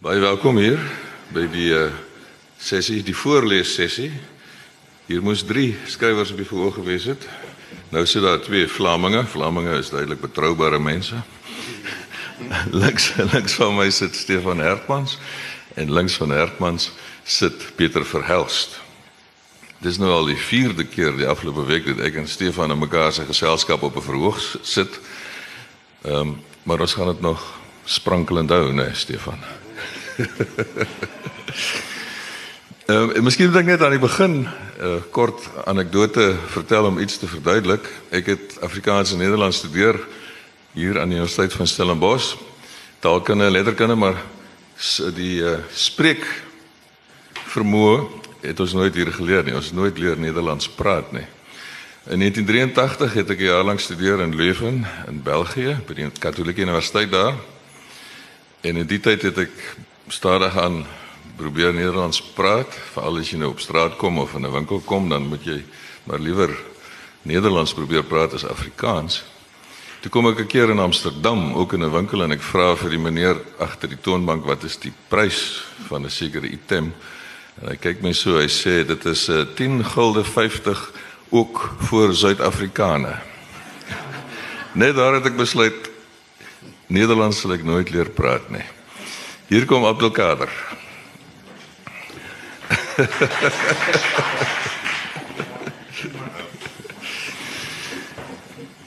Baie welkom hier by die uh, sessie, die voorleessessie. Hier moes 3 skrywers op die verhoog gewees het. Nou sit daar twee Vlaminge. Vlaminge is duidelik betroubare mense. links links van my sit Stefan Hertmans en links van Hertmans sit Pieter Verhelst. Dis nou al die vierde keer die afgelope week dat ek en Stefan in mekaar se geselskap op 'n verhoog sit. Ehm, um, maar ons gaan dit nog sprankelend hou, né, nee, Stefan? Ehm uh, miskien moet ek net aan die begin 'n uh, kort anekdote vertel om iets te verduidelik. Ek het Afrikaans en Nederlands studeer hier aan die Universiteit van Stellenbosch. Taalkunde, letterkunde, maar die uh, spreek vermoë het ons nooit hier geleer nie. Ons het nooit leer Nederlands praat nie. In 1983 het ek 'n jaar lank studeer in Leuven in België by die Katolieke Universiteit daar. En in die tyd het ek stadig aan probeer Nederlands praat, veral as jy nou op straat kom of in 'n winkel kom, dan moet jy maar liewer Nederlands probeer praat as Afrikaans. Toe kom ek 'n keer in Amsterdam, ook in 'n winkel en ek vra vir die meneer agter die toonbank wat is die prys van 'n sekere item. En hy kyk my so, hy sê dit is 'n uh, 10 gulde 50 ook vir Suid-Afrikane. Net daar het ek besluit Nederlands sal ek nooit leer praat nie. Hier kom Abdelkader.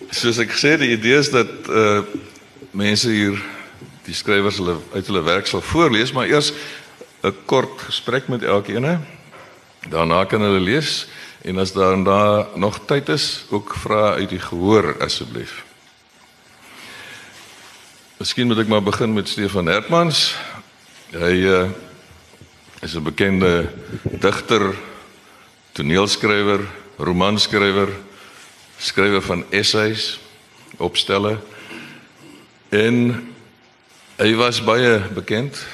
Soos ek gesê die idee is dat uh mense hier die skrywers hulle uit hulle werk sal voorlees, maar eers 'n kort gesprek met elkeen. Daarna kan hulle lees en as daar en daar nog tyd is, ook vra uit die gehoor asseblief. Miskien moet ek maar begin met Stefan Hertmans. Hy uh, is 'n bekende digter, toneelskrywer, romanskrywer, skrywer van essays, opstelle. En hy was baie bekend,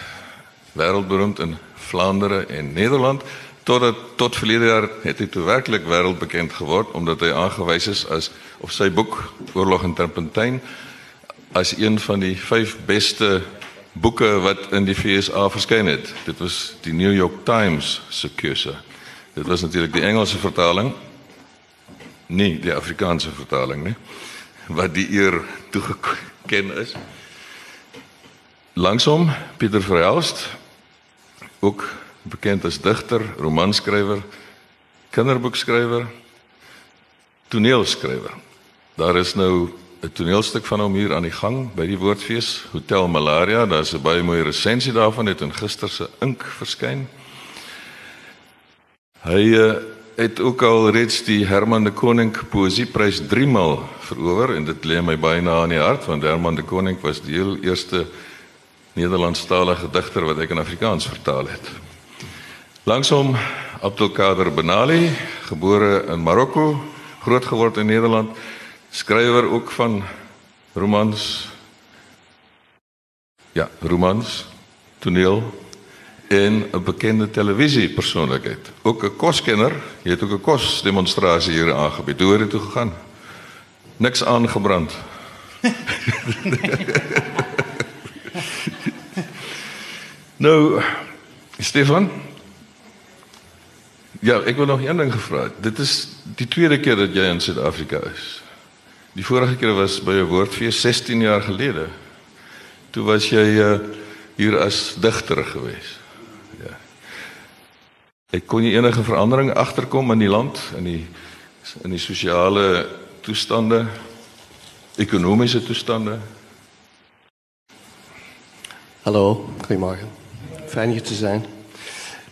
wêreldberoemd in Vlaandere en Nederland totdat tot verlede jaar het hy toe werklik wêreldbekend geword omdat hy aangewys is as of sy boek Oorlog in Terpentyn as een van die 5 beste boeke wat in die FSA verskyn het. Dit was die New York Times se keuse. Dit was natuurlik die Engelse vertaling. Nee, die Afrikaanse vertaling, nee. Wat die eer toegeken is. Langsom Pieter Verhelst ook bekend as digter, romanskrywer, kinderboekskrywer, toneelskrywer. Daar is nou 'n toneelstuk van hom hier aan die gang by die Woordfees Hotel Malaria. Daar's 'n baie mooi resensie daarvan het in gister se ink verskyn. Hy uh, het ook al reeds die Herman de Koning Poesieprys 3 maal verower en dit lê my baie na in die hart want Herman de Koning was die heel eerste Nederlandstalige digter wat ek in Afrikaans vertaal het. Langsom Abdelkader Benali, gebore in Marokko, grootgeword in Nederland skrywer ook van romans. Ja, romans, toneel en 'n bekende televisiepersoonlikheid. Ook 'n koskenner, jy het ook 'n kosdemonstrasie hier aangebied. Hoe het dit toe gegaan? Niks aangebrand. nou, Stefan, Ja, ek wil nog een ding gevra. Dit is die tweede keer dat jy in Suid-Afrika is. Die vorige keer was by 'n woordfees 16 jaar gelede. Toe was jy uh, hier as digter gewees. Ja. Ek kon jy enige verandering agterkom in die land in die in die sosiale toestande, ekonomiese toestande. Hallo, goeiemôre. Fijn hier te zijn.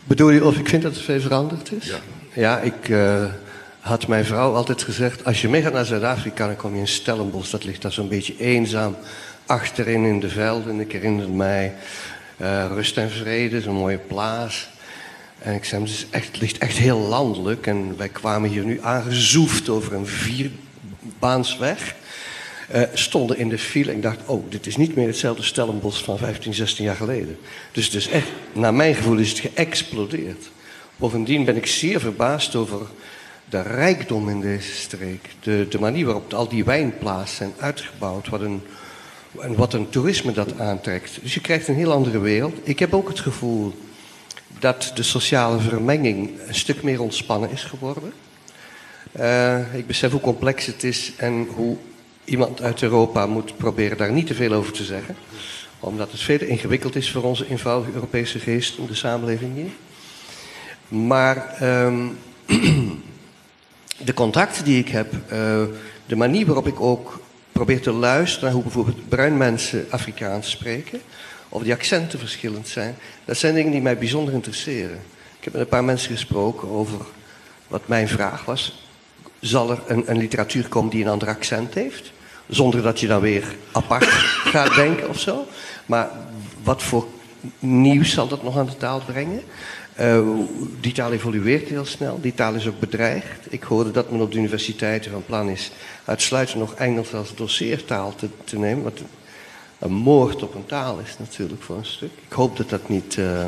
Bedoel je of ik vind dat er veel veranderd is? Ja. Ja, ik uh, had mijn vrouw altijd gezegd... als je meegaat naar Zuid-Afrika, dan kom je in Stellenbosch. Dat ligt daar zo'n beetje eenzaam achterin in de velden. Ik herinner mij uh, rust en vrede, zo'n mooie plaats. En ik zei, het, echt, het ligt echt heel landelijk. En wij kwamen hier nu aangezoefd over een vierbaansweg... Uh, stonden in de file en ik dacht, oh, dit is niet meer hetzelfde Stellenbosch van 15, 16 jaar geleden. Dus, dus echt, naar mijn gevoel is het geëxplodeerd. Bovendien ben ik zeer verbaasd over de rijkdom in deze streek. De, de manier waarop al die wijnplaatsen zijn uitgebouwd. Wat een en wat een toerisme dat aantrekt. Dus je krijgt een heel andere wereld. Ik heb ook het gevoel dat de sociale vermenging een stuk meer ontspannen is geworden. Uh, ik besef hoe complex het is en hoe iemand uit Europa moet proberen daar niet te veel over te zeggen. Omdat het veel ingewikkeld is voor onze eenvoudige Europese geest in de samenleving hier. Maar um, de contacten die ik heb, uh, de manier waarop ik ook probeer te luisteren naar hoe bijvoorbeeld bruin mensen Afrikaans spreken, of die accenten verschillend zijn, dat zijn dingen die mij bijzonder interesseren. Ik heb met een paar mensen gesproken over wat mijn vraag was. Zal er een, een literatuur komen die een ander accent heeft? Zonder dat je dan weer apart gaat denken of zo. Maar wat voor nieuws zal dat nog aan de taal brengen? Uh, die taal evolueert heel snel. Die taal is ook bedreigd. Ik hoorde dat men op de universiteiten van plan is uitsluitend nog Engels als doseertaal te, te nemen. Wat een moord op een taal is natuurlijk voor een stuk. Ik hoop dat dat niet, uh,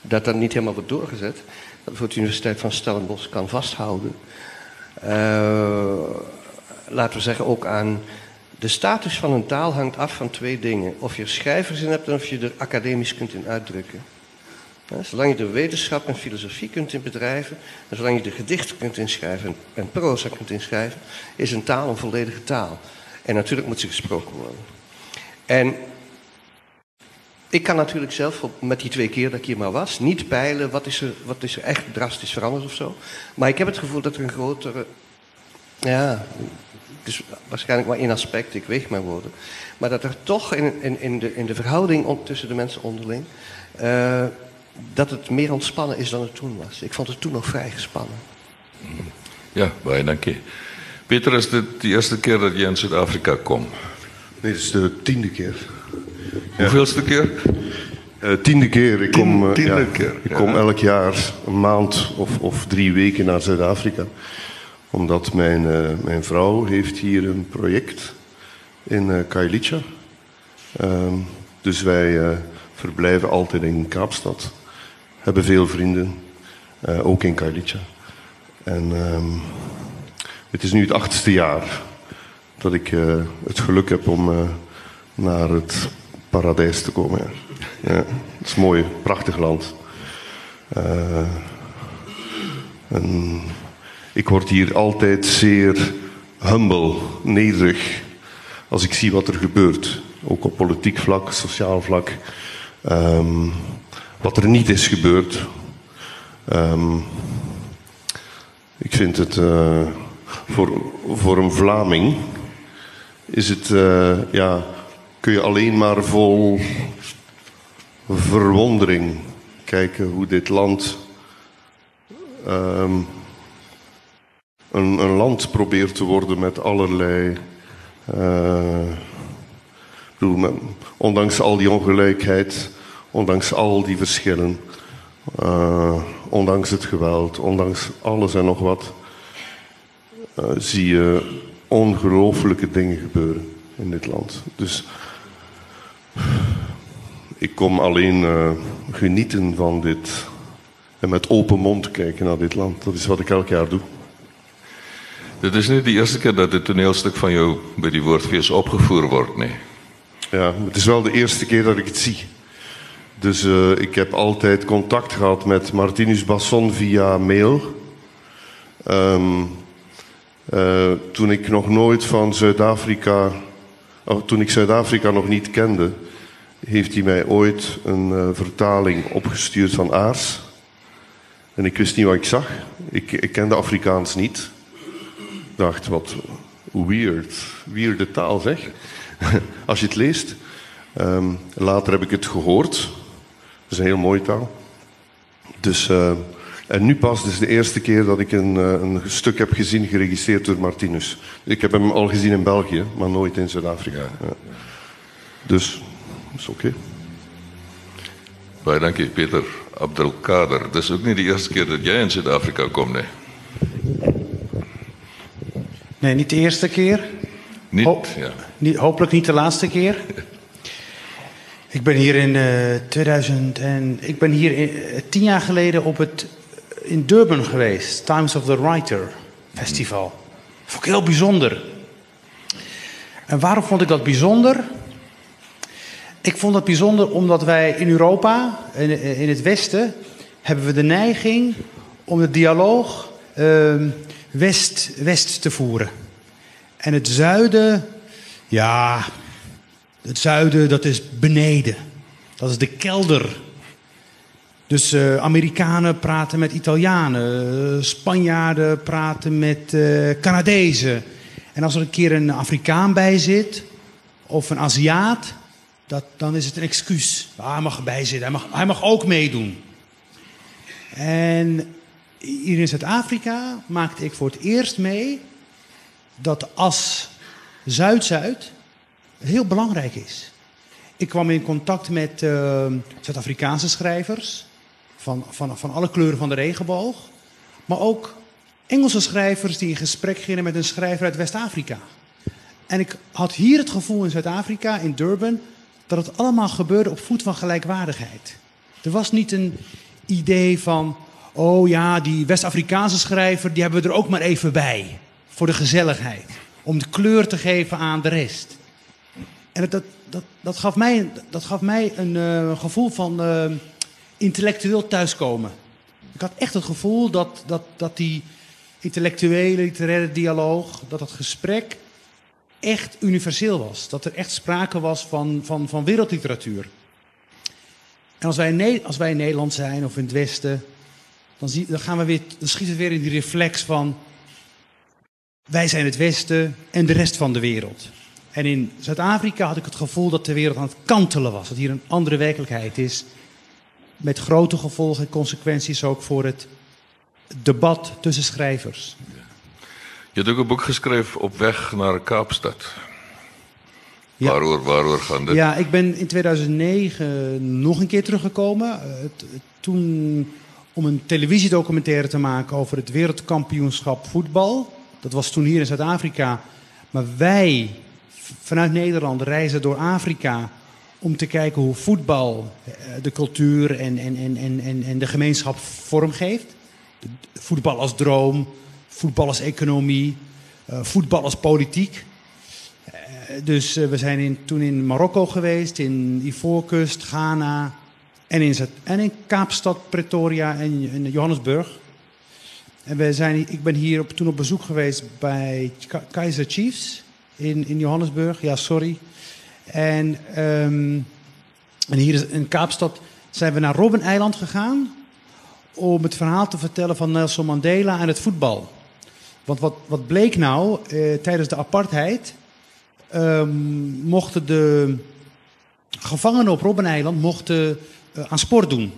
dat, dat niet helemaal wordt doorgezet. Dat voor de Universiteit van Stellenbosch kan vasthouden. Uh, laten we zeggen ook aan de status van een taal hangt af van twee dingen. Of je er schrijvers in hebt en of je er academisch kunt in uitdrukken. Zolang je de wetenschap en filosofie kunt in bedrijven, en zolang je de gedichten kunt inschrijven en, proza kunt inschrijven, is een taal een volledige taal. En natuurlijk moet ze gesproken worden. En ik kan natuurlijk zelf met die twee keer dat ik hier maar was, niet peilen wat is er, wat is er echt drastisch veranderd of zo. Maar ik heb het gevoel dat er een grotere. Ja, het is waarschijnlijk maar één aspect, ik weeg mijn woorden. Maar dat er toch in, in, in, de, in de verhouding tussen de mensen onderling. Uh, dat het meer ontspannen is dan het toen was. Ik vond het toen nog vrij gespannen. Ja, baie dankie. Peter, is dit de eerste keer dat je in Zuid-Afrika komt? Nee, dit is de tiende keer. Ja. Hoeveelste keer? Uh, tiende keer. Ik kom, uh, tiende ja, keer. Ik kom elk jaar een maand of, of drie weken naar Zuid-Afrika. Omdat mijn, uh, mijn vrouw heeft hier een project in uh, Kailicha. Ehm, dus wij verblijven altijd in Kaapstad hebben veel vrienden, uh, ook in Kailicha. En um, het is nu het achtste jaar dat ik uh, het geluk heb om uh, naar het paradijs te komen. Ja. het is mooi, prachtig land. en ik word hier altijd zeer humble, nederig, als ik zie wat er gebeurt. Ook op politiek vlak, sociaal vlak. Um, wat er niet is gebeurd. Um, ik vind het uh, voor, voor een Vlaming is het, uh, ja, kun je alleen maar vol verwondering kijken hoe dit land um, een, een, land probeert te worden met allerlei. Met, ondanks al die ongelijkheid ondanks al die verschillen, uh, ondanks het geweld, ondanks alles en nog wat, uh, zie je ongelooflijke dingen gebeuren in dit land. Dus ik kom alleen uh, genieten van dit en met open mond kijken naar dit land. Dat is wat ik elk jaar doe. Dit is niet de eerste keer dat het toneelstuk van jou bij die woordfeest opgevoerd wordt, nee? Ja, het is wel de eerste keer dat ik het zie. Dus uh, ik heb altijd contact gehad met Martinus Basson via mail. Um, uh, toen ik nog nooit van Zuid-Afrika, toen ik Zuid-Afrika nog niet kende, heeft hij mij ooit een uh, vertaling opgestuurd van Aars. En ik wist niet wat ik zag. Ik, ik kende Afrikaans niet. Ik dacht, wat weird. Weirde taal zeg. Als je het leest. Um, later heb ik het gehoord. Dat is een heel mooie taal. Dus, uh, en nu pas, is de eerste keer dat ik een, uh, een stuk heb gezien geregistreerd door Martinus. Ik heb hem al gezien in België, maar nooit in Zuid-Afrika. Ja. Dus, dat is oké. Okay. Baie dankie, Peter Abdelkader. Het is ook niet de eerste keer dat jij in Zuid-Afrika komt, nee? Nee, niet de eerste keer. Niet, Ho ja. Niet, hopelijk niet de laatste keer. Ik ben hier in uh, 2000 en ik ben hier in, uh, tien jaar geleden op het in Durban geweest, Times of the Writer Festival. Dat vond ik heel bijzonder. En waarom vond ik dat bijzonder? Ik vond het bijzonder omdat wij in Europa, in, het Westen, hebben we de neiging om de dialoog ehm, west, west te voeren. En het zuiden, ja, het zuiden dat is beneden. Dat is de kelder. Dus uh, Amerikanen praten met Italianen, Spanjaarden praten met uh, Canadezen. En als er een keer een Afrikaan bij zit, of een Aziat, dat, dan is het een excuus. Ah, hij mag erbij zitten, hij mag, hij mag ook meedoen. En hier in Zuid-Afrika maakte ik voor het eerst mee dat as Zuid-Zuid heel belangrijk is. Ik kwam in contact met uh, Zuid-Afrikaanse schrijvers van, van, van alle kleuren van de regenboog, maar ook Engelse schrijvers die in gesprek gingen met een schrijver uit West-Afrika. En ik had hier het gevoel in Zuid-Afrika, in Durban, dat het allemaal gebeurde op voet van gelijkwaardigheid. Er was niet een idee van, oh ja, die West-Afrikaanse schrijver, die hebben we er ook maar even bij. Voor de gezelligheid. Om de kleur te geven aan de rest. En dat, dat, dat, gaf, mij, dat gaf mij een uh, gevoel van uh, intellectueel thuiskomen. Ik had echt het gevoel dat, dat, dat die intellectuele, literaire dialoog, dat dat gesprek echt universeel was. Dat er echt sprake was van, van, van wereldliteratuur. En als wij, in, als wij in Nederland zijn of in het Westen, dan, zie, dan, gaan we weer, dan schiet het weer in die reflex van wij zijn het Westen en de rest van de wereld. En in Zuid-Afrika had ik het gevoel dat de wereld aan het kantelen was. Dat hier een andere werkelijkheid is. Met grote gevolgen en consequenties ook voor het debat tussen schrijvers. Je hebt ook een boek geschreven op weg naar Kaapstad. Ja. Waarover, waarover gaan dit? Ja, ik ben in 2009 nog een keer teruggekomen. Uh, toen om een televisiedocumentaire te maken over het wereldkampioenschap voetbal. Dat was toen hier in Zuid-Afrika. Maar wij vanuit Nederland reizen door Afrika om te kijken hoe voetbal eh, de cultuur en, en, en, en, en de gemeenschap vormgeeft. Voetbal als droom, voetbal als economie, uh, voetbal als politiek. Uh, dus we zijn in, toen in Marokko geweest, in Ivoorkust, Ghana en in, en in Kaapstad, Pretoria en, en Johannesburg. En we zijn, ik ben hier op, toen op bezoek geweest bij Kaiser Chiefs in, in Johannesburg. Ja, sorry. En, um, en hier in Kaapstad zijn we naar Robben-eiland gegaan om het verhaal te vertellen van Nelson Mandela en het voetbal. Want wat, wat bleek nou, eh, tijdens de apartheid um, mochten de gevangenen op Robben-eiland mochten, uh, aan sport doen.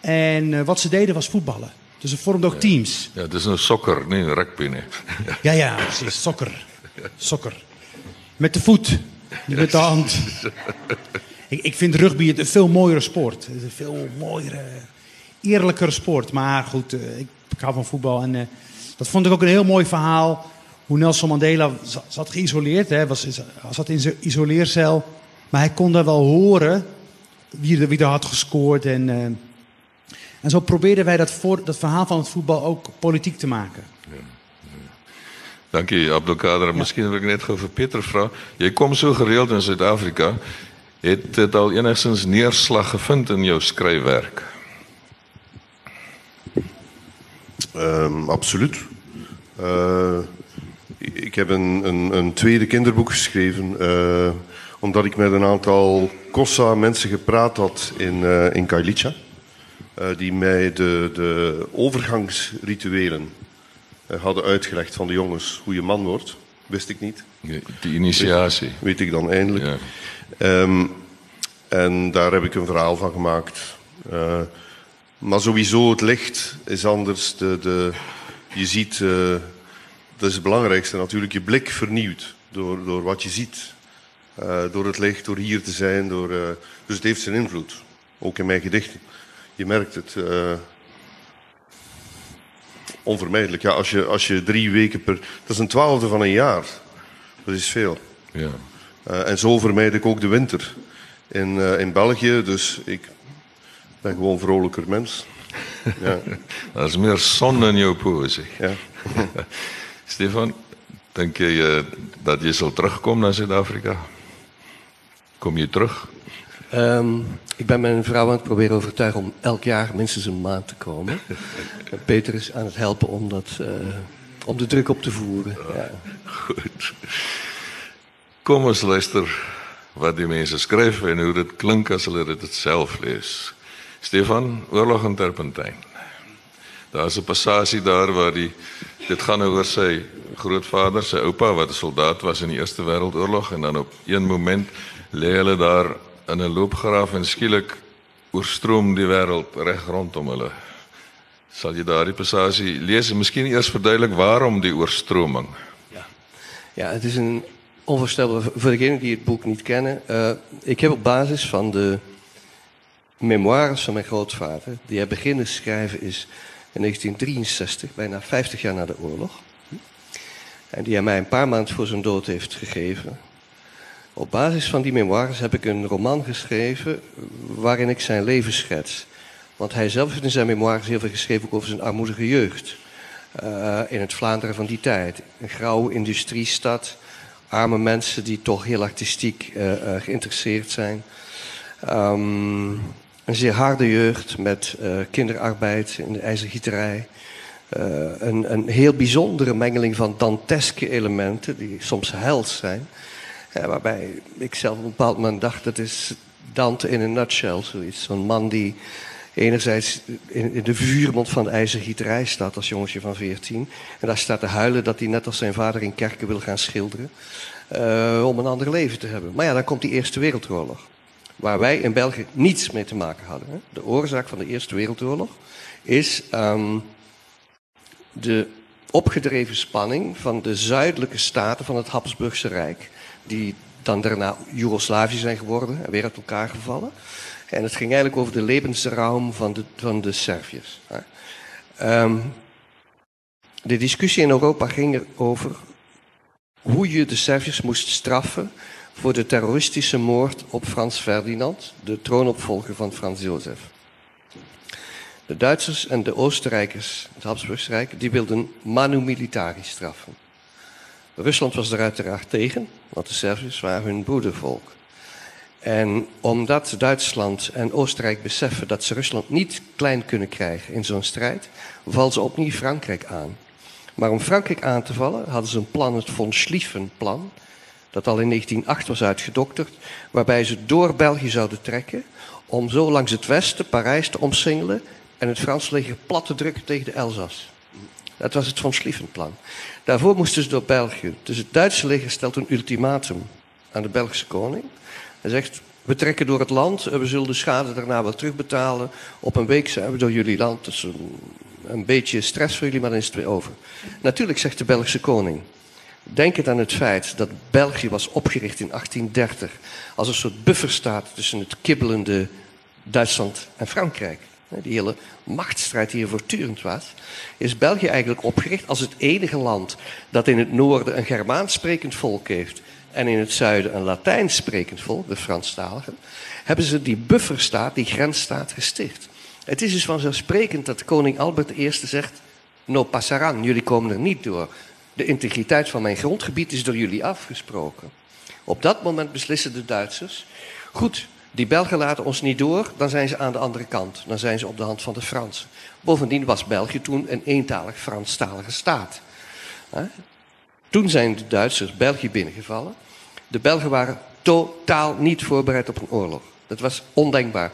En uh, wat ze deden was voetballen. Dus ze vormden ook teams. Ja, het is een sokker, nee, een rugby. Nee. ja, ja, precies, sokker. Sokker. Met de voet, niet met de hand. ik, ik vind rugby een veel mooiere sport. Een veel mooiere, eerlijkere sport. Maar goed, uh, ik, ik hou van voetbal en... Dat vond ik ook een heel mooi verhaal. Hoe Nelson Mandela zat geïsoleerd, hè, was, zat in zijn isoleercel. Maar hij kon daar wel horen wie er, wie er had gescoord. En, uh, en zo probeerden wij dat, voor, dat verhaal van het voetbal ook politiek te maken. Ja. Dank je, Abdelkader. Misschien wil ik net over Peter vragen. Jij komt zo gereeld in Zuid-Afrika. Het dit al enigszins neerslag gevind in jouw schrijfwerk? Um, absoluut. Uh, ik heb een, een, een, tweede kinderboek geschreven. Uh, omdat ik met een aantal Kossa-mensen gepraat had in, uh, in Kailicha. die mij de, de overgangsrituelen hadden uitgelegd van de jongens hoe je man wordt. Wist ik niet. De initiatie. Weet, weet ik dan eindelijk. Ja. Um, en daar heb ik een verhaal van gemaakt. Maar sowieso, het licht is anders. De, de, je ziet, uh, dat is het belangrijkste natuurlijk, je blik vernieuwt door, door wat je ziet. Uh, door het licht, door hier te zijn. Door, dus het heeft zijn invloed. Ook in mijn gedichten. Je merkt het. Onvermijdelijk. Ja, als, je, als je drie weken per... Dat is een twaalfde van een jaar. Dat is veel. Ja. en zo vermijd ik ook de winter. In, in België, dus ik ben gewoon een vrolijker mens. Ja. Dat is meer zon in jouw poëzie. Ja. Stefan, denk je dat je zal terugkomen naar Zuid-Afrika? Kom je terug? Ehm, ik ben mijn vrouw aan het proberen overtuigen om elk jaar minstens een maand te komen. Peter is aan het helpen om, dat, uh, om de druk op te voeren. Ja. Goed. Kom ons luister wat die mense skryf en hoe dit klink as hulle dit self lees. Stefan, Oorlog in Terpentyn. Daar's 'n passasie daar waar die dit gaan oor sy grootvader, sy oupa wat 'n soldaat was in die Eerste Wêreldoorlog en dan op een moment lê hulle daar in 'n loopgraaf en skielik oorstroom die wêreld reg rondom hulle. Sal jy daardie passasie lees en miskien eers verduidelik waarom die oorstroming? Ja. Ja, het is een onvoorstelbaar voor degenen die het boek niet kennen. Uh, ik heb op basis van de memoires van mijn grootvader, die hij beginnen schrijven is in 1963, bijna 50 jaar na de oorlog. En die hij mij een paar maanden voor zijn dood heeft gegeven. Op basis van die memoires heb ik een roman geschreven waarin ik zijn leven schets. Want hij zelf heeft in zijn memoires heel veel geschreven over zijn armoedige jeugd. Uh, in het Vlaanderen van die tijd. Een grauwe industriestad. Arme mensen die toch heel artistiek uh, uh, geïnteresseerd zijn. Um, een zeer harde jeugd met kinderarbeid in de ijzergieterij. een, een heel bijzondere mengeling van danteske elementen die soms hels zijn. Waarbij ik zelf op een bepaald moment dacht, dat is Dante in een nutshell, zoiets. Zo'n man die enerzijds in, de vuurmond van de ijzergieterij staat als jongetje van 14. En daar staat te huilen dat hij net als zijn vader in kerken wil gaan schilderen. Uh, om een ander leven te hebben. Maar ja, dan komt die Eerste Wereldoorlog. Waar wij in België niets mee te maken hadden. De oorzaak van de Eerste Wereldoorlog is um, de opgedreven spanning van de zuidelijke staten van het Habsburgse Rijk die dan daarna Joegoslavië zijn geworden en weer uit elkaar gevallen. En het ging eigenlijk over de levensraam van de, van de Serviërs. Um, de discussie in Europa ging erover hoe je de Serviërs moest straffen voor de terroristische moord op Frans Ferdinand, de troonopvolger van Frans Jozef. De Duitsers en de Oostenrijkers, het Habsburgse Rijk, die wilden manu militari straffen. Rusland was er uiteraard tegen, want de Serviërs waren hun broedervolk. En omdat Duitsland en Oostenrijk beseffen dat ze Rusland niet klein kunnen krijgen in zo'n strijd, vallen ze opnieuw Frankrijk aan. Maar om Frankrijk aan te vallen hadden ze een plan, het von Schlieffen-plan, dat al in 1908 was uitgedokterd, waarbij ze door België zouden trekken om zo langs het westen Parijs te omsingelen en het Franse leger plat te drukken tegen de Elzas. Dat was het von Schlieffen-plan. Daarvoor moesten ze door België. Dus het Duitse leger stelt een ultimatum aan de Belgische koning. Hij zegt, we trekken door het land, we zullen de schade daarna wel terugbetalen. Op een week zijn we door jullie land. Dat een, een beetje stress voor jullie, maar dan is het weer over. Natuurlijk zegt de Belgische koning, Denk het aan het feit dat België was opgericht in 1830 als een soort bufferstaat tussen het kibbelende Duitsland en Frankrijk die hele machtsstrijd die hier voortdurend was, is België eigenlijk opgericht als het enige land dat in het noorden een Germaans sprekend volk heeft en in het zuiden een Latijns sprekend volk, de Franstaligen, hebben ze die bufferstaat, die grensstaat gesticht. Het is dus vanzelfsprekend dat koning Albert I zegt, no passaran, jullie komen er niet door. De integriteit van mijn grondgebied is door jullie afgesproken. Op dat moment beslissen de Duitsers, goed, die Belgen laten ons niet door, dan zijn ze aan de andere kant. Dan zijn ze op de hand van de Fransen. Bovendien was België toen een eentalig Franstalige staat. Toen zijn de Duitsers België binnengevallen. De Belgen waren totaal niet voorbereid op een oorlog. Dat was ondenkbaar.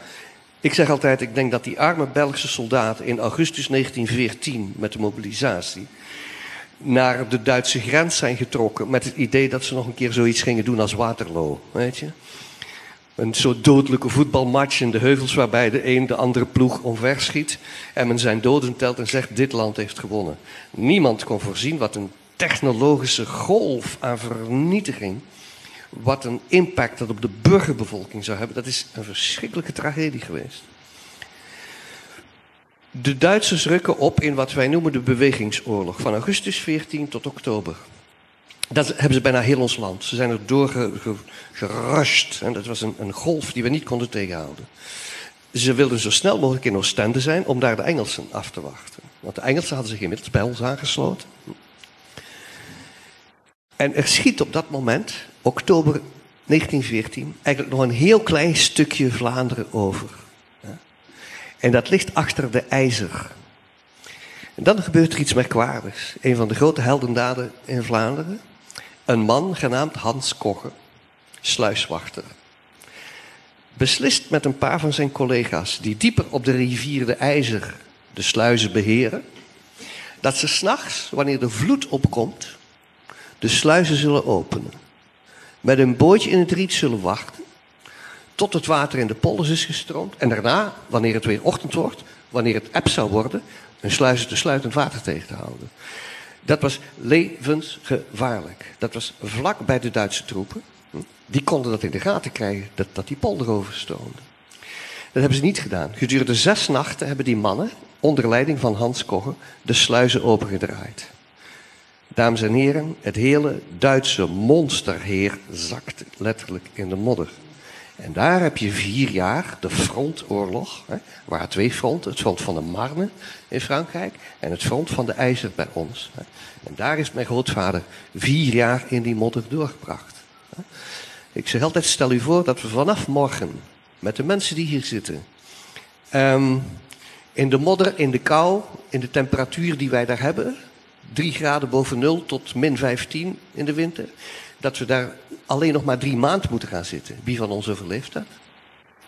Ik zeg altijd, ik denk dat die arme Belgische soldaten in augustus 1914 met de mobilisatie naar de Duitse grens zijn getrokken met het idee dat ze nog een keer zoiets gingen doen als Waterloo, weet je? Een soort dodelijke voetbalmatch in de heuvels waarbij de een de andere ploeg omverschiet en men zijn doden telt en zegt dit land heeft gewonnen. Niemand kon voorzien wat een technologische golf aan vernietiging, wat een impact dat op de burgerbevolking zou hebben. Dat is een verschrikkelijke tragedie geweest. De Duitsers rukken op in wat wij noemen de bewegingsoorlog van augustus 14 tot oktober dat hebben ze bijna heel ons land. Ze zijn er doorgerust. En dat was een, een, golf die we niet konden tegenhouden. Ze wilden zo snel mogelijk in Oostende zijn om daar de Engelsen af te wachten. Want de Engelsen hadden zich inmiddels bij ons aangesloten. En er schiet op dat moment, oktober 1914, eigenlijk nog een heel klein stukje Vlaanderen over. En dat ligt achter de IJzer. En dan gebeurt er iets merkwaardigs. Een van de grote heldendaden in Vlaanderen. Een man genaamd Hans Kogge, sluiswachter. Beslist met een paar van zijn collega's, die dieper op de rivier de IJzer de sluizen beheren, dat ze s'nachts, wanneer de vloed opkomt, de sluizen zullen openen. Met een bootje in het riet zullen wachten. Tot het water in de polders is gestroomd. En daarna, wanneer het weer ochtend wordt, wanneer het eb zou worden, een sluizen te sluitend water tegen te houden. Dat was levensgevaarlijk. Dat was vlak bij de Duitse troepen. Die konden dat in de gaten krijgen, dat, dat die polder overstroomde. Dat hebben ze niet gedaan. Gedurende zes nachten hebben die mannen, onder leiding van Hans Kogge, de sluizen opengedraaid. Dames en heren, het hele Duitse monsterheer zakt letterlijk in de modder. En daar heb je vier jaar de frontoorlog. Hè, waar twee fronten, het front van de Marne in Frankrijk en het front van de IJzer bij ons. Hè. En daar is mijn grootvader vier jaar in die modder doorgebracht. Hè. Ik zeg altijd, stel u voor dat we vanaf morgen met de mensen die hier zitten... Um, in de modder, in de kou, in de temperatuur die wij daar hebben... drie graden boven nul tot min 15 in de winter... dat we daar alleen nog maar drie maanden moeten gaan zitten. Wie van ons overleeft dat?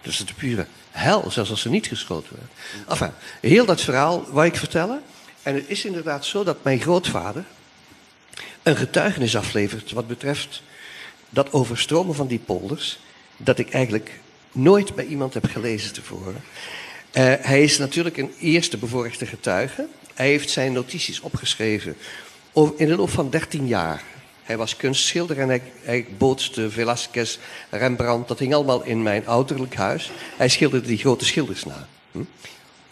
Is het pure hel, zelfs als ze niet geschoten werden. Enfin, heel dat verhaal wou ik vertellen. En het is inderdaad zo dat mijn grootvader een getuigenis aflevert wat betreft dat overstromen van die polders, dat ik eigenlijk nooit bij iemand heb gelezen tevoren. Uh, hij is natuurlijk een eerste bevoorrechte getuige. Hij heeft zijn notities opgeschreven in de loop van 13 jaar. Hij was kunstschilder en hij, hij bootste Velasquez, Rembrandt. Dat hing allemaal in mijn ouderlijk huis. Hij schilderde die grote schilders na. Hm?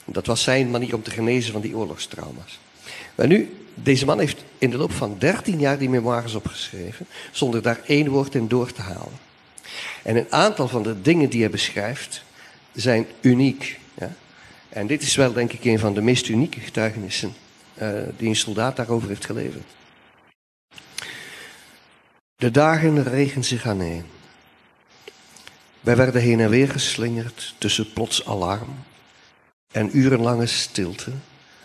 Dat was zijn manier om te genezen van die oorlogstrauma's. Maar nu, deze man heeft in de loop van 13 jaar die memoires opgeschreven, zonder daar één woord in door te halen. En een aantal van de dingen die hij beschrijft zijn uniek. Ja? En dit is wel, denk ik, een van de meest unieke getuigenissen uh, die een soldaat daarover heeft geleverd. De dagen regen zich aaneen. Wij werden heen en weer geslingerd tussen plots alarm en urenlange stilte,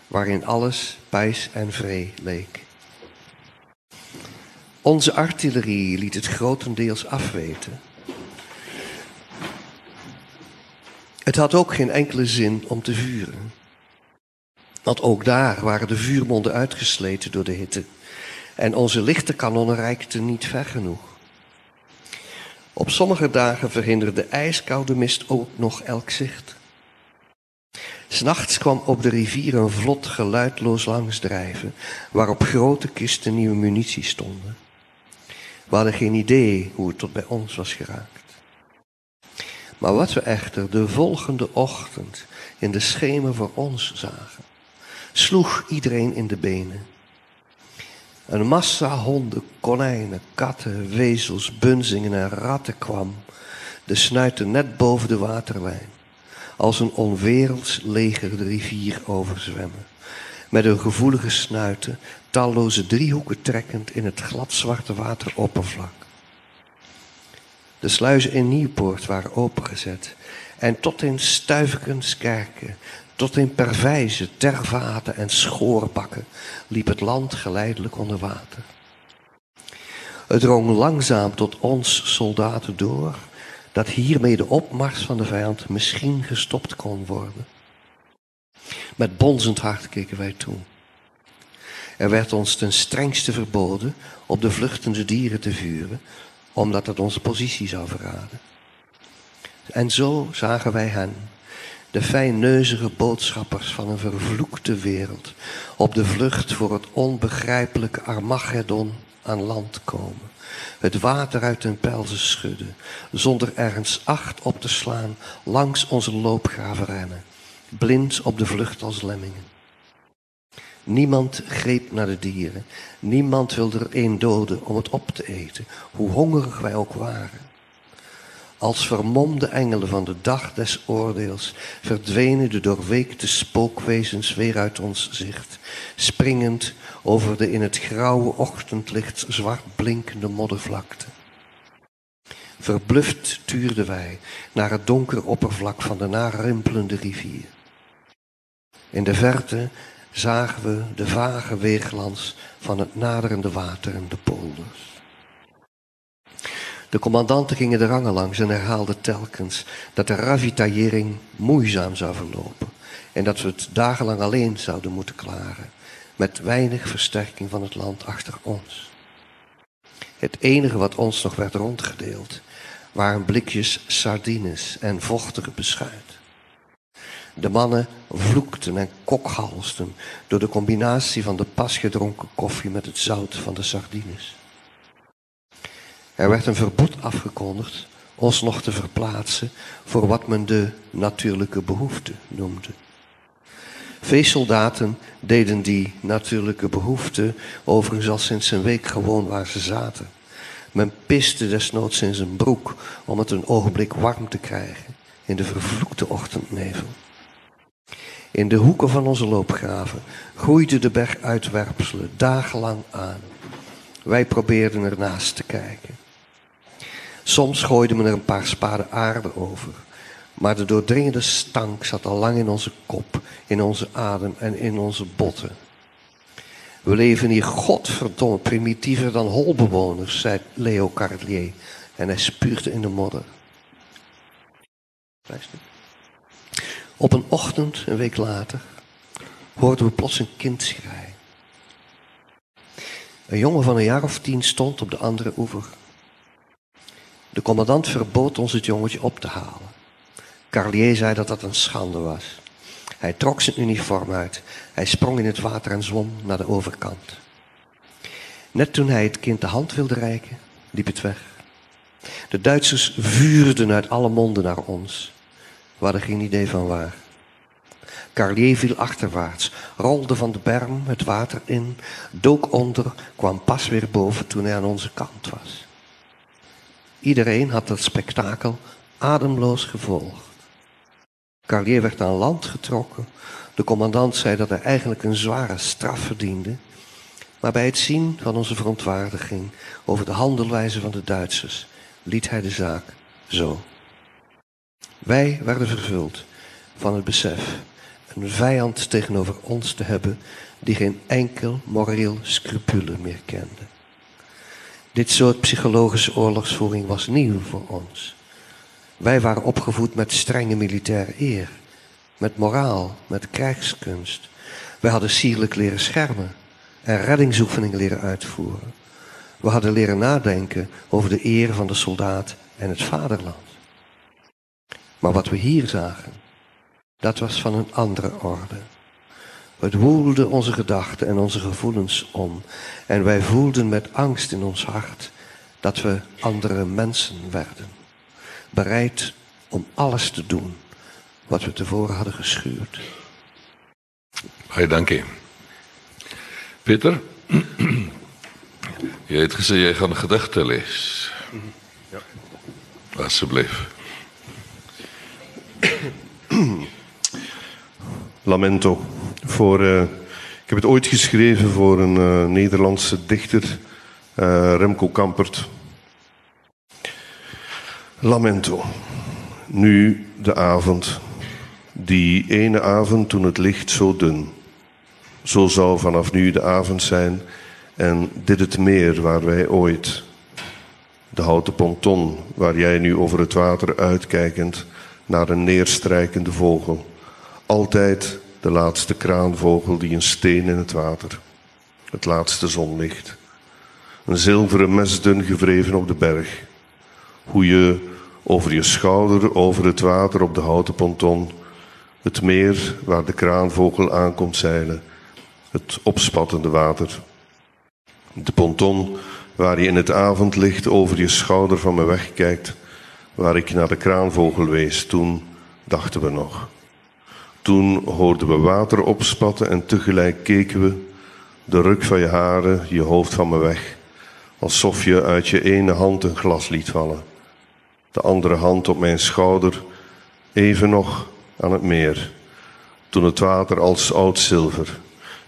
waarin alles pijs en vree leek. Onze artillerie liet het grotendeels afweten. Het had ook geen enkele zin om te vuren. Want ook daar waren de vuurmonden uitgesleten door de hitte. En onze lichte kanonnen reikten niet ver genoeg. Op sommige dagen verhinderde ijskoude mist ook nog elk zicht. S'nachts kwam op de rivier een vlot geluidloos langsdrijven, waarop grote kisten nieuwe munitie stonden. We hadden geen idee hoe het tot bij ons was geraakt. Maar wat we echter de volgende ochtend in de schemer voor ons zagen, sloeg iedereen in de benen. Een massa honden, konijnen, katten, wezels, bunzingen en ratten kwam, de snuiten net boven de waterlijn, als een onwerelds leger de rivier overzwemmen, met hun gevoelige snuiten talloze driehoeken trekkend in het gladzwarte wateroppervlak. De sluizen in Nieuwpoort waren opengezet. En tot in Stuivekenskerken tot in Pervijzen, Tervaten en Schoorbakken liep het land geleidelijk onder water. Het drong langzaam tot ons soldaten door dat hiermee de opmars van de vijand misschien gestopt kon worden. Met bonzend hart keken wij toe. Er werd ons ten strengste verboden op de vluchtende dieren te vuren, omdat het onze positie zou verraden. En zo zagen wij hen de fijnneuzige boodschappers van een vervloekte wereld op de vlucht voor het onbegrijpelijke Armageddon aan land komen. Het water uit hun pelzen schudden, zonder ergens acht op te slaan, langs onze loopgraven rennen, blind op de vlucht als lemmingen. Niemand greep naar de dieren, niemand wilde er een doden om het op te eten, hoe hongerig wij ook waren. Als vermomde engelen van de dag des oordeels verdwenen de doorweekte spookwezens weer uit ons zicht, springend over de in het grauwe ochtendlicht zwart blinkende moddervlakte. Verbluft tuurden wij naar het donkere oppervlak van de narimpelende rivier. In de verte zagen we de vage weerglans van het naderende water en de polders. De commandanten gingen de rangen langs en herhaalden telkens dat de ravitaillering moeizaam zou verlopen en dat we het dagenlang alleen zouden moeten klaren, met weinig versterking van het land achter ons. Het enige wat ons nog werd rondgedeeld waren blikjes sardines en vochtige beschuit. De mannen vloekten en kokhalsten door de combinatie van de pas gedronken koffie met het zout van de sardines. Er werd een verbod afgekondigd ons nog te verplaatsen voor wat men de natuurlijke behoefte noemde. Veesoldaten deden die natuurlijke behoefte overigens al sinds een week gewoon waar ze zaten. Men piste desnoods in zijn broek om het een ogenblik warm te krijgen in de vervloekte ochtendnevel. In de hoeken van onze loopgraven groeide de berguitwerpselen dagenlang aan. Wij probeerden ernaast te kijken. Soms gooide men er een paar spaden aarde over. Maar de doordringende stank zat al lang in onze kop, in onze adem en in onze botten. We leven hier godverdomme primitiever dan holbewoners, zei Leo Carlier. En hij spuugde in de modder. Op een ochtend, een week later, hoorden we plots een kind schreien. Een jongen van een jaar of tien stond op de andere oever. Commandant verbood ons het jongetje op te halen. Carlier zei dat dat een schande was. Hij trok zijn uniform uit. Hij sprong in het water en zwom naar de overkant. Net toen hij het kind de hand wilde reiken, liep het weg. De Duitsers vuurden uit alle monden naar ons. We hadden geen idee van waar. Carlier viel achterwaarts, rolde van de berm het water in, dook onder, kwam pas weer boven toen hij aan onze kant was. Iedereen had dat spektakel ademloos gevolgd. Carlier werd aan land getrokken. De commandant zei dat hij eigenlijk een zware straf verdiende. Maar bij het zien van onze verontwaardiging over de handelwijze van de Duitsers liet hij de zaak zo. Wij werden vervuld van het besef een vijand tegenover ons te hebben die geen enkel moreel scrupule meer kende. Dit soort psychologische oorlogsvoering was nieuw voor ons. Wij waren opgevoed met strenge militaire eer, met moraal, met krijgskunst. Wij hadden sierlijk leren schermen en reddingsoefeningen leren uitvoeren. We hadden leren nadenken over de eer van de soldaat en het vaderland. Maar wat we hier zagen, dat was van een andere orde. Het woelde onze gedachten en onze gevoelens om. En wij voelden met angst in ons hart dat we andere mensen werden. Bereid om alles te doen wat we tevoren hadden geschuurd. Baie dankie. Peter, jy het gesê jy gaan gedigte lees. Ja. Asseblief. Lamento. Voor, uh, ik heb het ooit geschreven voor een uh, Nederlandse dichter, uh, Remco Kampert. Lamento. Nu de avond. Die ene avond toen het licht zo dun. Zo zou vanaf nu de avond zijn en dit het meer waar wij ooit. De houten ponton waar jij nu over het water uitkijkend naar een neerstrijkende vogel. Altijd de laatste kraanvogel die een steen in het water. Het laatste zonlicht. Een zilveren mesdun gevreven op de berg. Hoe je over je schouder, over het water op de houten ponton, het meer waar de kraanvogel aankomt zeilen, het opspattende water. De ponton waar je in het avondlicht over je schouder van me wegkijkt, waar ik naar de kraanvogel wees, toen dachten we nog. Toen hoorden we water opspatten en tegelijk keken we de ruk van je haren, je hoofd van me weg, alsof je uit je ene hand een glas liet vallen. De andere hand op mijn schouder, even nog aan het meer. Toen het water als oud zilver,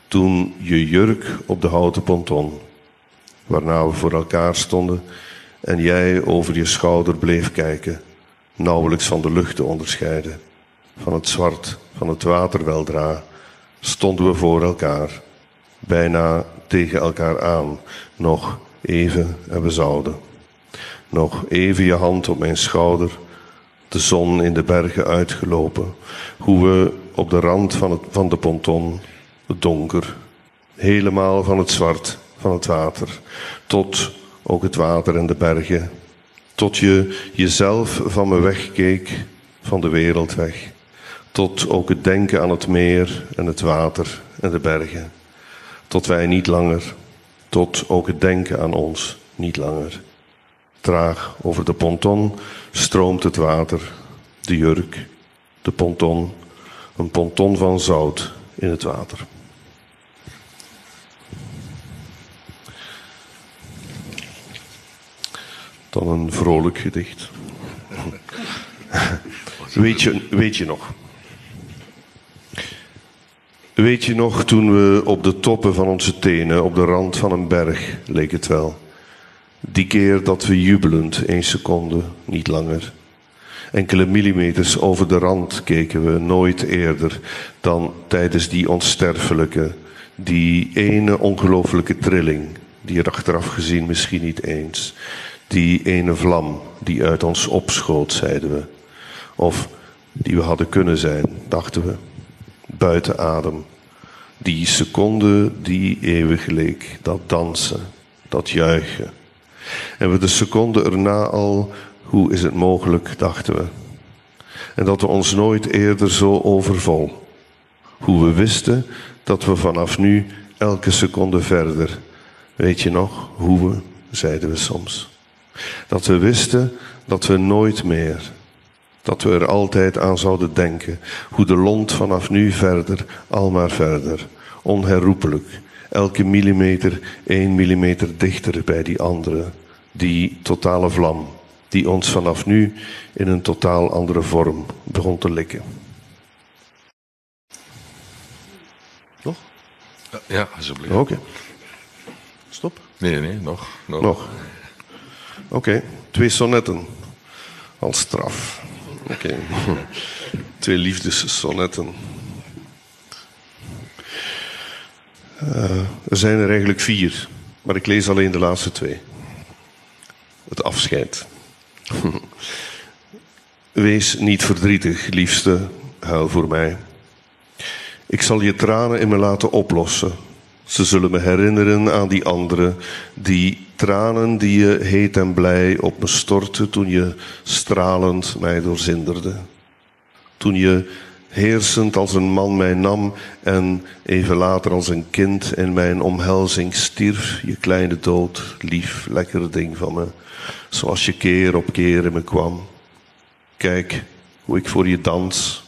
toen je jurk op de houten ponton, waarna we voor elkaar stonden En jij over je schouder bleef kijken, nauwelijks van de lucht te onderscheiden. Van het zwart, van het water weldra, stonden we voor elkaar, bijna tegen elkaar aan, nog even en we zouden. Nog even je hand op mijn schouder, de zon in de bergen uitgelopen, hoe we op de rand van, het, van de ponton, het donker, helemaal van het zwart van het water, tot ook het water en de bergen, tot je jezelf van me wegkeek, van de wereld weg, tot ook het denken aan het meer en het water en de bergen, tot wij niet langer, tot ook het denken aan ons niet langer. Traag over de ponton stroomt het water, de jurk, de ponton, een ponton van zout in het water. Dan een vrolijk gedicht. Weet je, weet je nog? Weet je nog toen we op de toppen van onze tenen, op de rand van een berg, leek het wel. Die keer dat we jubelend, één seconde, niet langer. Enkele millimeters over de rand keken we nooit eerder dan tijdens die onsterfelijke, die ene ongelooflijke trilling, die er achteraf gezien misschien niet eens. Die ene vlam die uit ons opschoot, zeiden we. Of die we hadden kunnen zijn, dachten we. Buiten adem. Die seconde die eeuwig leek, dat dansen, dat juichen. En we de seconde erna al, hoe is het mogelijk, dachten we. En dat we ons nooit eerder zo overvol. Hoe we wisten dat we vanaf nu elke seconde verder. Weet je nog hoe we, zeiden we soms. Dat we wisten dat we nooit meer, dat we er altijd aan zouden denken, hoe de lont vanaf nu verder, al maar verder, onherroepelijk, elke millimeter één millimeter dichter bij die andere, die totale vlam, die ons vanaf nu in een totaal andere vorm begon te likken. Nog? Ja, alsjeblieft. Oké. Stop. Nee, nee, nog. Nog. Nog. Oké, twee sonnetten. Als straf. Twee liefdessonnetten. Uh, er zijn er eigenlijk vier, maar ik lees alleen de laatste twee. Het afscheid. Wees niet verdrietig, liefste, huil voor mij. Ik zal je tranen in me laten oplossen. Ze zullen me herinneren aan die andere, die tranen die je heet en blij op me stortte toen je stralend mij doorzinderde. Toen je heersend als een man mij nam en even later als een kind in mijn omhelzing stierf, je kleine dood, lief, lekker ding van me, zoals je keer op keer in me kwam. Kijk hoe ik voor je dans,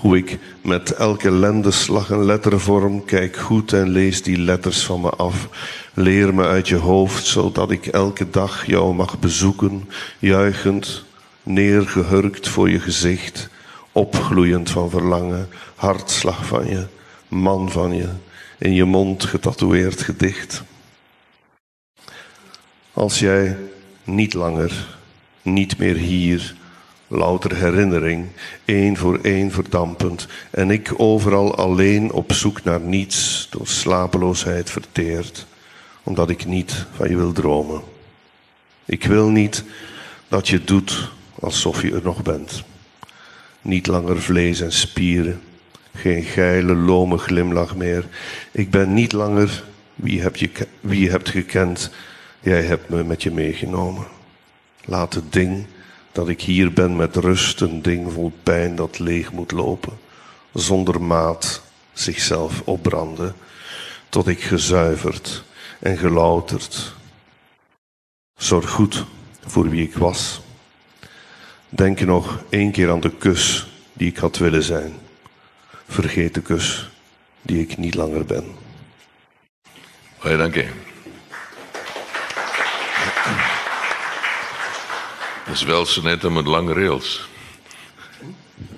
hoe ik met elke lendeslag een letter vorm, kijk goed en lees die letters van me af. Leer me uit je hoofd, zodat ik elke dag jou mag bezoeken, juichend, neergehurkt voor je gezicht, opgloeiend van verlangen, hartslag van je, man van je, in je mond getatoeëerd gedicht. Als jij niet langer, niet meer hier, louter herinnering, één voor één verdampend, en ik overal alleen op zoek naar niets, door slapeloosheid verteerd, omdat ik niet van je wil dromen. Ik wil niet dat je doet alsof je er nog bent. Niet langer vlees en spieren, geen geile, lome glimlach meer. Ik ben niet langer wie, heb je, wie je hebt gekend, jij hebt me met je meegenomen. Laat het ding dat ik hier ben met rust, een ding vol pijn dat leeg moet lopen, zonder maat zichzelf opbranden, tot ik gezuiverd en gelouterd. Zorg goed voor wie ik was. Denk nog één keer aan de kus die ik had willen zijn. Vergeet de kus die ik niet langer ben. Hoi, dank je. Dat is wel sonetten met lange rails.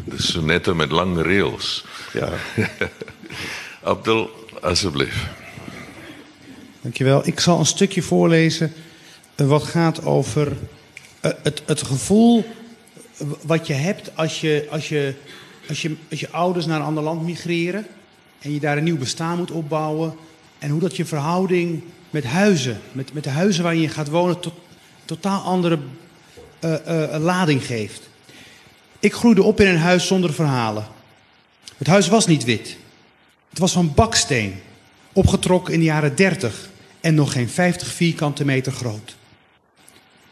De sonetten met lange rails. Ja. Abdel, alsjeblieft. Dankjewel. Ik zal een stukje voorlezen eh, wat gaat over eh, het, het gevoel wat je hebt als je, als, je, als, je, als je ouders naar een ander land migreren en je daar een nieuw bestaan moet opbouwen. En hoe dat je verhouding met huizen, met, met de huizen waarin je gaat wonen, tot, totaal andere uh, lading geeft. Ik groeide op in een huis zonder verhalen. Het huis was niet wit. Het was van baksteen, opgetrokken in de jaren 30 en nog geen 50 vierkante meter groot.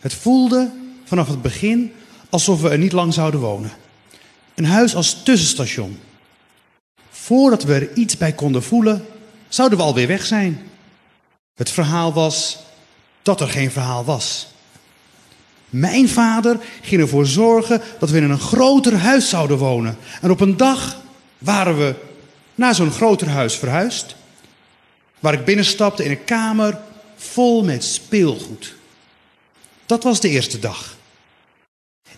Het voelde vanaf het begin alsof we er niet lang zouden wonen. Een huis als tussenstation. Voordat we er iets bij konden voelen, zouden we alweer weg zijn. Het verhaal was dat er geen verhaal was. Mijn vader ging ervoor zorgen dat we in een groter huis zouden wonen. En op een dag waren we naar zo'n groter huis verhuisd. Waar ik binnenstapte in een kamer vol met speelgoed. Dat was de eerste dag.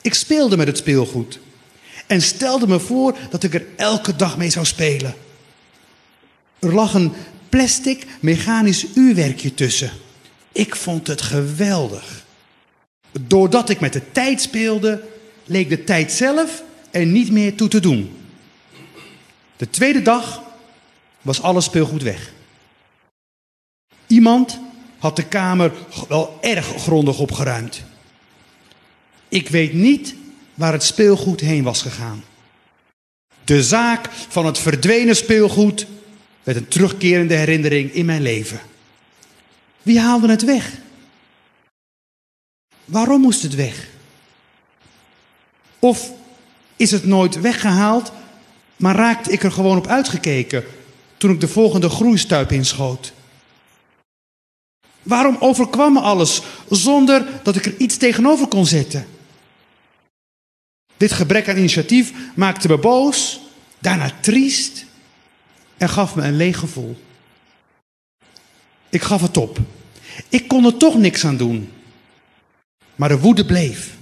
Ik speelde met het speelgoed en stelde me voor dat ik er elke dag mee zou spelen. Er lag een plastic mechanisch uurwerkje tussen. Ik vond het geweldig. Doordat ik met de tijd speelde, leek de tijd zelf er niet meer toe te doen. De tweede dag was alles speelgoed weg. Iemand had de kamer wel erg grondig opgeruimd. Ik weet niet waar het speelgoed heen was gegaan. De zaak van het verdwenen speelgoed werd een terugkerende herinnering in mijn leven. Wie haalde het weg? Waarom moest het weg? Of is het nooit weggehaald, maar raakte ik er gewoon op uitgekeken toen ik de volgende groeistuip inschoot? Waarom overkwam me alles zonder dat ik er iets tegenover kon zetten? Dit gebrek aan initiatief maakte me boos, daarna triest en gaf me een leeg gevoel. Ik gaf het op. Ik kon er toch niks aan doen. Maar de woede bleef.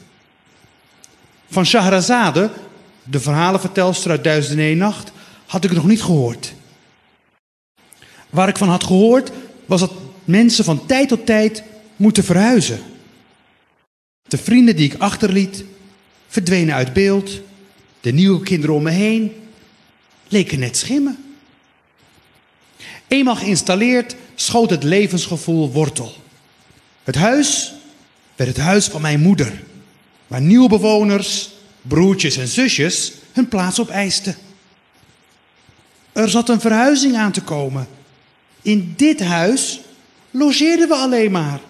Van Shahrazade, de verhalenvertelster uit Duizend en Nacht, had ik nog niet gehoord. Waar ik van had gehoord, was dat mensen van tijd tot tijd moeten verhuizen. De vrienden die ik achterliet, verdwenen uit beeld. De nieuwe kinderen om me heen leken net schimmen. Eenmaal geïnstalleerd schoot het levensgevoel wortel. Het huis werd het huis van mijn moeder, waar nieuwe bewoners, broertjes en zusjes hun plaats op eisten. Er zat een verhuizing aan te komen. In dit huis logeerden we alleen maar.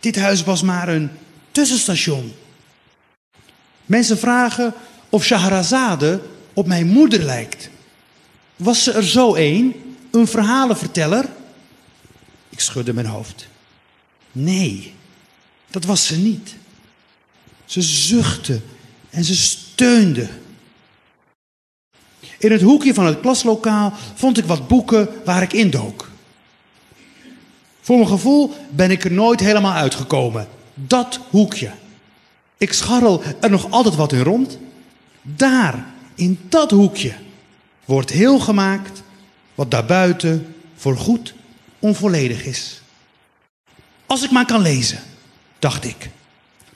Dit huis was maar een tussenstation. Mensen vragen of Shahrazade op mijn moeder lijkt. Was ze er zo een, een verhalenverteller? Ik schudde mijn hoofd. Nee, dat was ze niet. Ze zuchtte en ze steunde. In het hoekje van het klaslokaal vond ik wat boeken waar ik indook. Voor mijn gevoel ben ik er nooit helemaal uitgekomen. Dat hoekje. Ik scharrel er nog altijd wat in rond. Daar, in dat hoekje, wordt heel gemaakt wat daarbuiten voorgoed onvolledig is. Als ik maar kan lezen, dacht ik,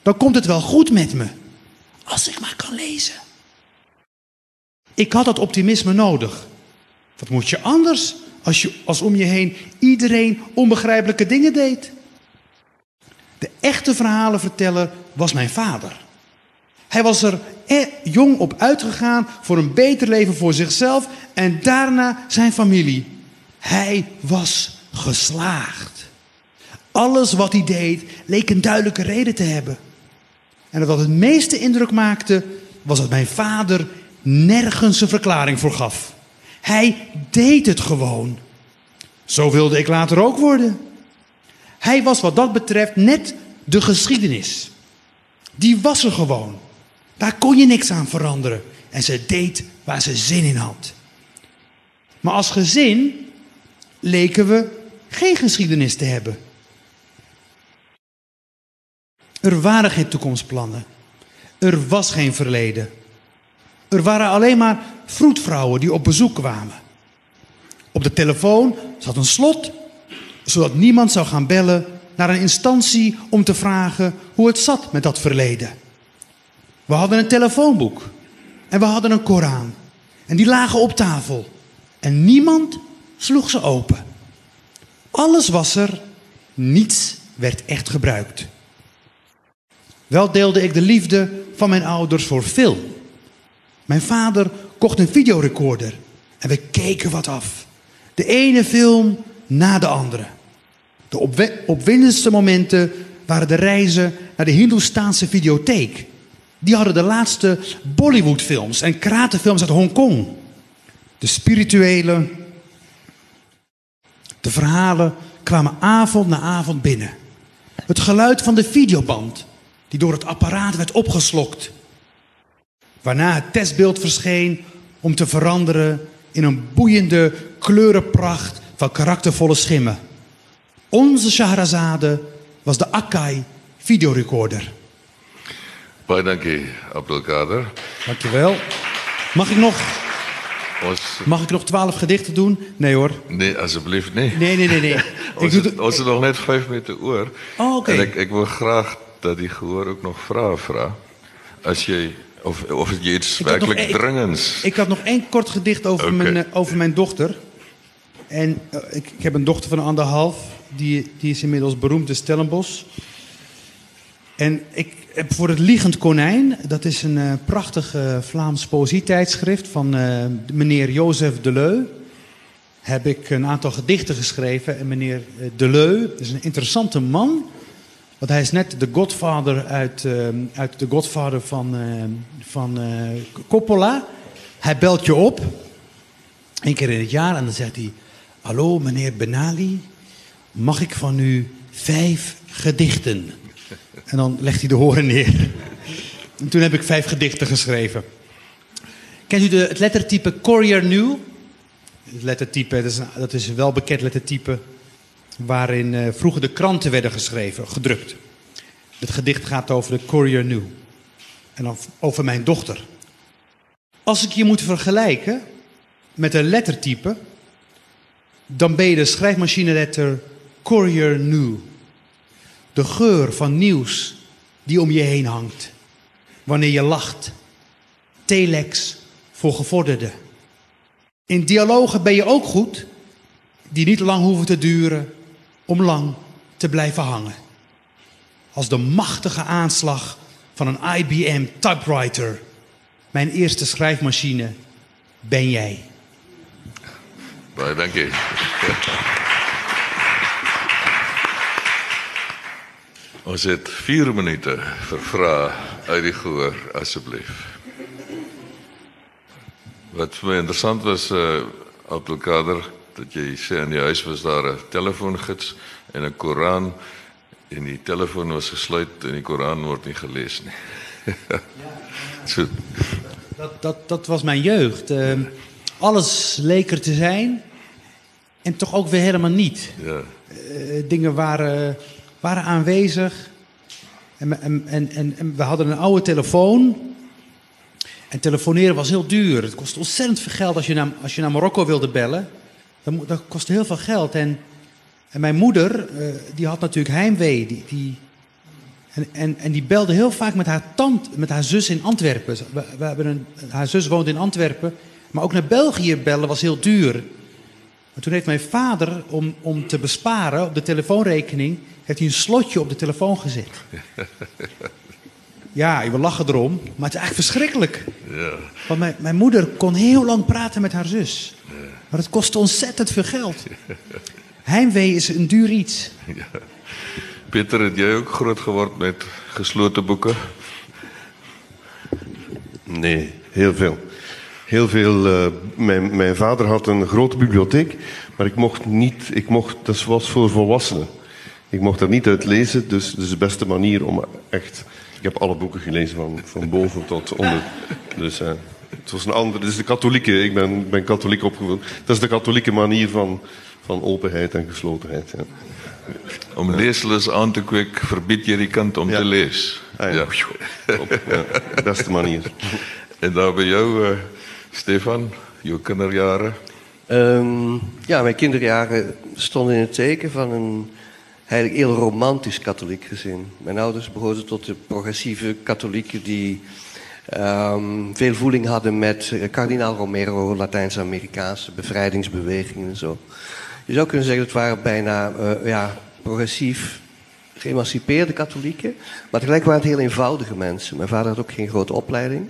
dan komt het wel goed met me. Als ik maar kan lezen. Ik had dat optimisme nodig. Wat moet je anders als, je, als om je heen iedereen onbegrijpelijke dingen deed? De echte verhalenverteller was mijn vader. Hij was er jong op uitgegaan voor een beter leven voor zichzelf en daarna zijn familie. Hij was geslaagd. Alles wat hij deed leek een duidelijke reden te hebben. En wat het meeste indruk maakte, was dat mijn vader nergens een verklaring voor gaf. Hij deed het gewoon. Zo wilde ik later ook worden. Hij was wat dat betreft net de geschiedenis. Die was er gewoon. Daar kon je niks aan veranderen. En ze deed waar ze zin in had. Maar als gezin leken we geen geschiedenis te hebben. Er waren geen toekomstplannen. Er was geen verleden. Er waren alleen maar vroedvrouwen die op bezoek kwamen. Op de telefoon zat een slot, zodat niemand zou gaan bellen naar een instantie om te vragen hoe het zat met dat verleden. We hadden een telefoonboek en we hadden een Koran. En die lagen op tafel. En niemand sloeg ze open. Alles was er, niets werd echt gebruikt. Wel deelde ik de liefde van mijn ouders voor film. Mijn vader kocht een videorecorder en we keken wat af. De ene film na de andere. De opwe- opwindendste momenten waren de reizen naar de Hindoestaanse videotheek. Die hadden de laatste Bollywoodfilms en karatenfilms uit Hongkong. De spirituele, de verhalen kwamen avond na avond binnen. Het geluid van de videoband, die door het apparaat werd opgeslokt. Waarna het testbeeld verscheen om te veranderen in een boeiende kleurenpracht van karaktervolle schimmen. Onze Shahrazade was de Akai videorecorder. Baie dankie Abdelkader. Dankjewel. Mag ik nog, Ons mag ik nog twaalf gedichten doen? Nee hoor. nee asseblief nee. Nee, nee, nee. nee. ik Ons doe het, ons nog net 5 minute oor. Oh, oké. En ek ek wil graag dat die gehoor ook nog vrae vra. As jy of of jy iets nog één- dringends. ik had nog één kort gedicht over, mijn, eh, over mijn dochter. En eh, ik, ik heb een dochter van anderhalf. Die, die is inmiddels beroemd in Stellenbosch. En ik heb voor het Liegend Konijn, dat is een eh, prachtig Vlaams poëzietijdschrift van meneer Jozef Deleu, heb ik een aantal gedichten geschreven. En meneer Deleu is een interessante man, want hij is net de godfather uit, eh, uit de godfather van, eh, van eh, Coppola. Hij belt je op, één keer in het jaar, en dan zegt hij... Hallo, meneer Benali, mag ik van u vijf gedichten? En dan legt hij de horen neer. En toen heb ik vijf gedichten geschreven. Kent u de, het lettertype Courier New? Het lettertype, dat is, een, dat is een welbekend lettertype... waarin eh, vroeger de kranten werden geschreven, gedrukt. Het gedicht gaat over de Courier New. En over mijn dochter. Als ik je moet vergelijken met een lettertype... dan ben je de schrijfmachineletter Courier New. De geur van nieuws die om je heen hangt. Wanneer je lacht. Telex voor gevorderden. In dialogen ben je ook goed, die niet lang hoeven te duren om lang te blijven hangen. Als de machtige aanslag van een IBM typewriter. Mijn eerste schrijfmachine ben jij. Dankie. Ons het 4 minute vir vrae uit die gehoor asseblief. Wat my interessant was uh Abdelkader dat jy sê in die huis was daar 'n telefoongids en 'n Koran en die telefoon was gesluit en die Koran word nie gelees nie. so, Dat, dat, dat was mijn jeugd. Ehm, alles leek er te zijn en toch ook weer helemaal niet. ja. Eh, dingen waren, waren aanwezig. En, en, en, en, en we hadden een oude telefoon. En telefoneren was heel duur. Het kostte ontzettend veel geld als je naar, als je naar Marokko wilde bellen. Dat, kostte heel veel geld. En, en mijn moeder, eh, die had natuurlijk heimwee. Die, en, en, en die belde heel vaak met haar tante, met haar zus in Antwerpen. We, we hebben een, haar zus woont in Antwerpen. Maar ook naar België bellen was heel duur. Maar toen heeft mijn vader, om, om te besparen op de telefoonrekening, heeft hij een slotje op de telefoon gezet. Ja, we lachen erom, maar het is eigenlijk verschrikkelijk. Ja. Want mijn, mijn moeder kon heel lang praten met haar zus. Maar het kostte ontzettend veel geld. Heimwee is een duur iets. Pieter, het jy ook groot geword met geslote boeke? Nee, heel veel. Heel veel. eh, mijn, mijn vader had een grote bibliotheek, maar ik mocht niet. Ik mocht, dat was voor volwassenen. Ik mocht er niet uit lezen, dus dat is de beste manier om echt. Ik heb alle boeken gelezen van, van boven tot onder. Dus eh, het was een andere. Het is de katholieke. Ik ben, ben katholiek opgevoed. Dat is de katholieke manier van, van openheid en geslotenheid. Ja. Om leeslus aan te kweek, verbied jy die kind om Ja. te. Ah, ja. Op, ja, de beste manier. En daar by jou uh, Stefan, jou kinderjare. Ehm, ja, mijn kinderjaren stonden in het teken van een eigenlijk heel romantisch katholiek gezin. Mijn ouders behoorden tot de progressieve katholieken die ehm, veel voeling hadden met eh, kardinaal Romero, Latijns-Amerikaanse bevrijdingsbewegingen en zo. Je zou kunnen zeggen, het waren bijna eh, ja, progressief geëmancipeerde katholieken, maar tegelijk waren het heel eenvoudige mensen. Mijn vader had ook geen grote opleiding.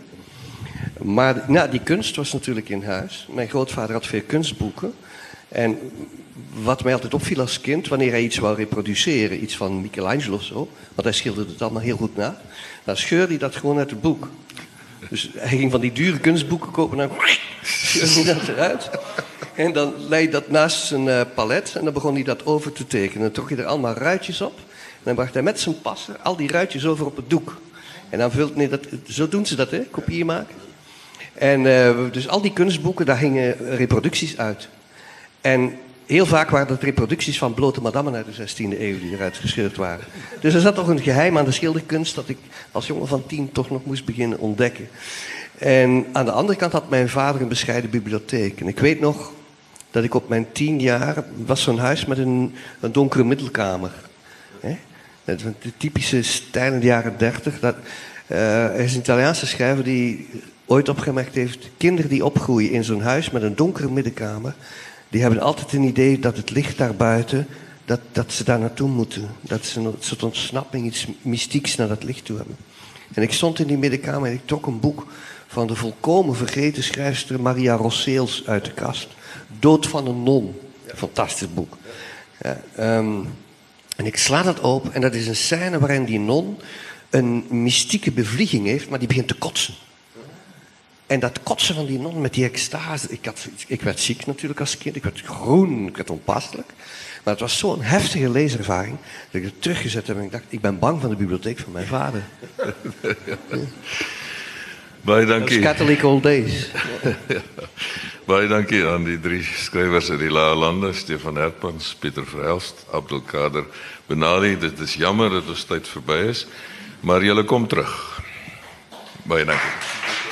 Maar nou, die kunst was natuurlijk in huis. Mijn grootvader had veel kunstboeken. En wat mij altijd opviel als kind, wanneer hij iets wou reproduceren, iets van Michelangelo of zo, want hij schilderde het allemaal heel goed na, dan scheurde hij dat gewoon uit het boek. Dus hij ging van die dure kunstboeken kopen en dan scheurde hij dat eruit. En dan lei hij dat naast zijn uh, palet en dan begon hij dat over te tekenen. Dan trok hij er allemaal ruitjes op. En dan bracht hij met zijn passer al die ruitjes over op het doek. En dan vult nee, dat, zo doen ze dat, hè, kopieën maken. En uh, dus al die kunstboeken, daar hingen reproducties uit. En heel vaak waren dat reproducties van blote madammen uit de 16e eeuw die eruit gescheurd waren. Dus er zat toch een geheim aan de schilderkunst dat ik als jongen van tien toch nog moest beginnen ontdekken. En aan de andere kant had mijn vader een bescheiden bibliotheek. En ik weet nog dat ik op mijn tien jaar was zo'n huis met een, donkere middelkamer. Hè? De typische stijl in de jaren dertig. Dat, uh, er is een Italiaanse schrijver die ooit opgemerkt heeft... kinderen die opgroeien in zo'n huis met een donkere middenkamer... die hebben altijd een idee dat het licht daarbuiten... dat, dat ze daar naartoe moeten. Dat ze een soort ontsnapping, iets mystieks naar dat licht toe hebben. En ik stond in die middenkamer en ik trok een boek... van de volkomen vergeten schrijfster Maria Rosseels uit de kast. Dood van een non. Fantastisch boek. Um, en ik sla dat open en dat is een scène waarin die non een mystieke bevlieging heeft, maar die begint te kotsen. En dat kotsen van die non met die extase. Ik, had, ik werd ziek natuurlijk als kind. Ik werd groen, ik werd onpasselijk. Maar het was zo'n heftige leeservaring dat ik het teruggezet heb en ik dacht, ik ben bang van de bibliotheek van mijn vader. Baie dankie. Catholic old days. ja. Baie dankie aan die drie skrywers uit die Lae Lande, Stefan Herpans, Pieter Verhelst, Abdul Kader Benali. Dit is jammer dat ons tyd verby is, maar julle kom terug. Baie dankie.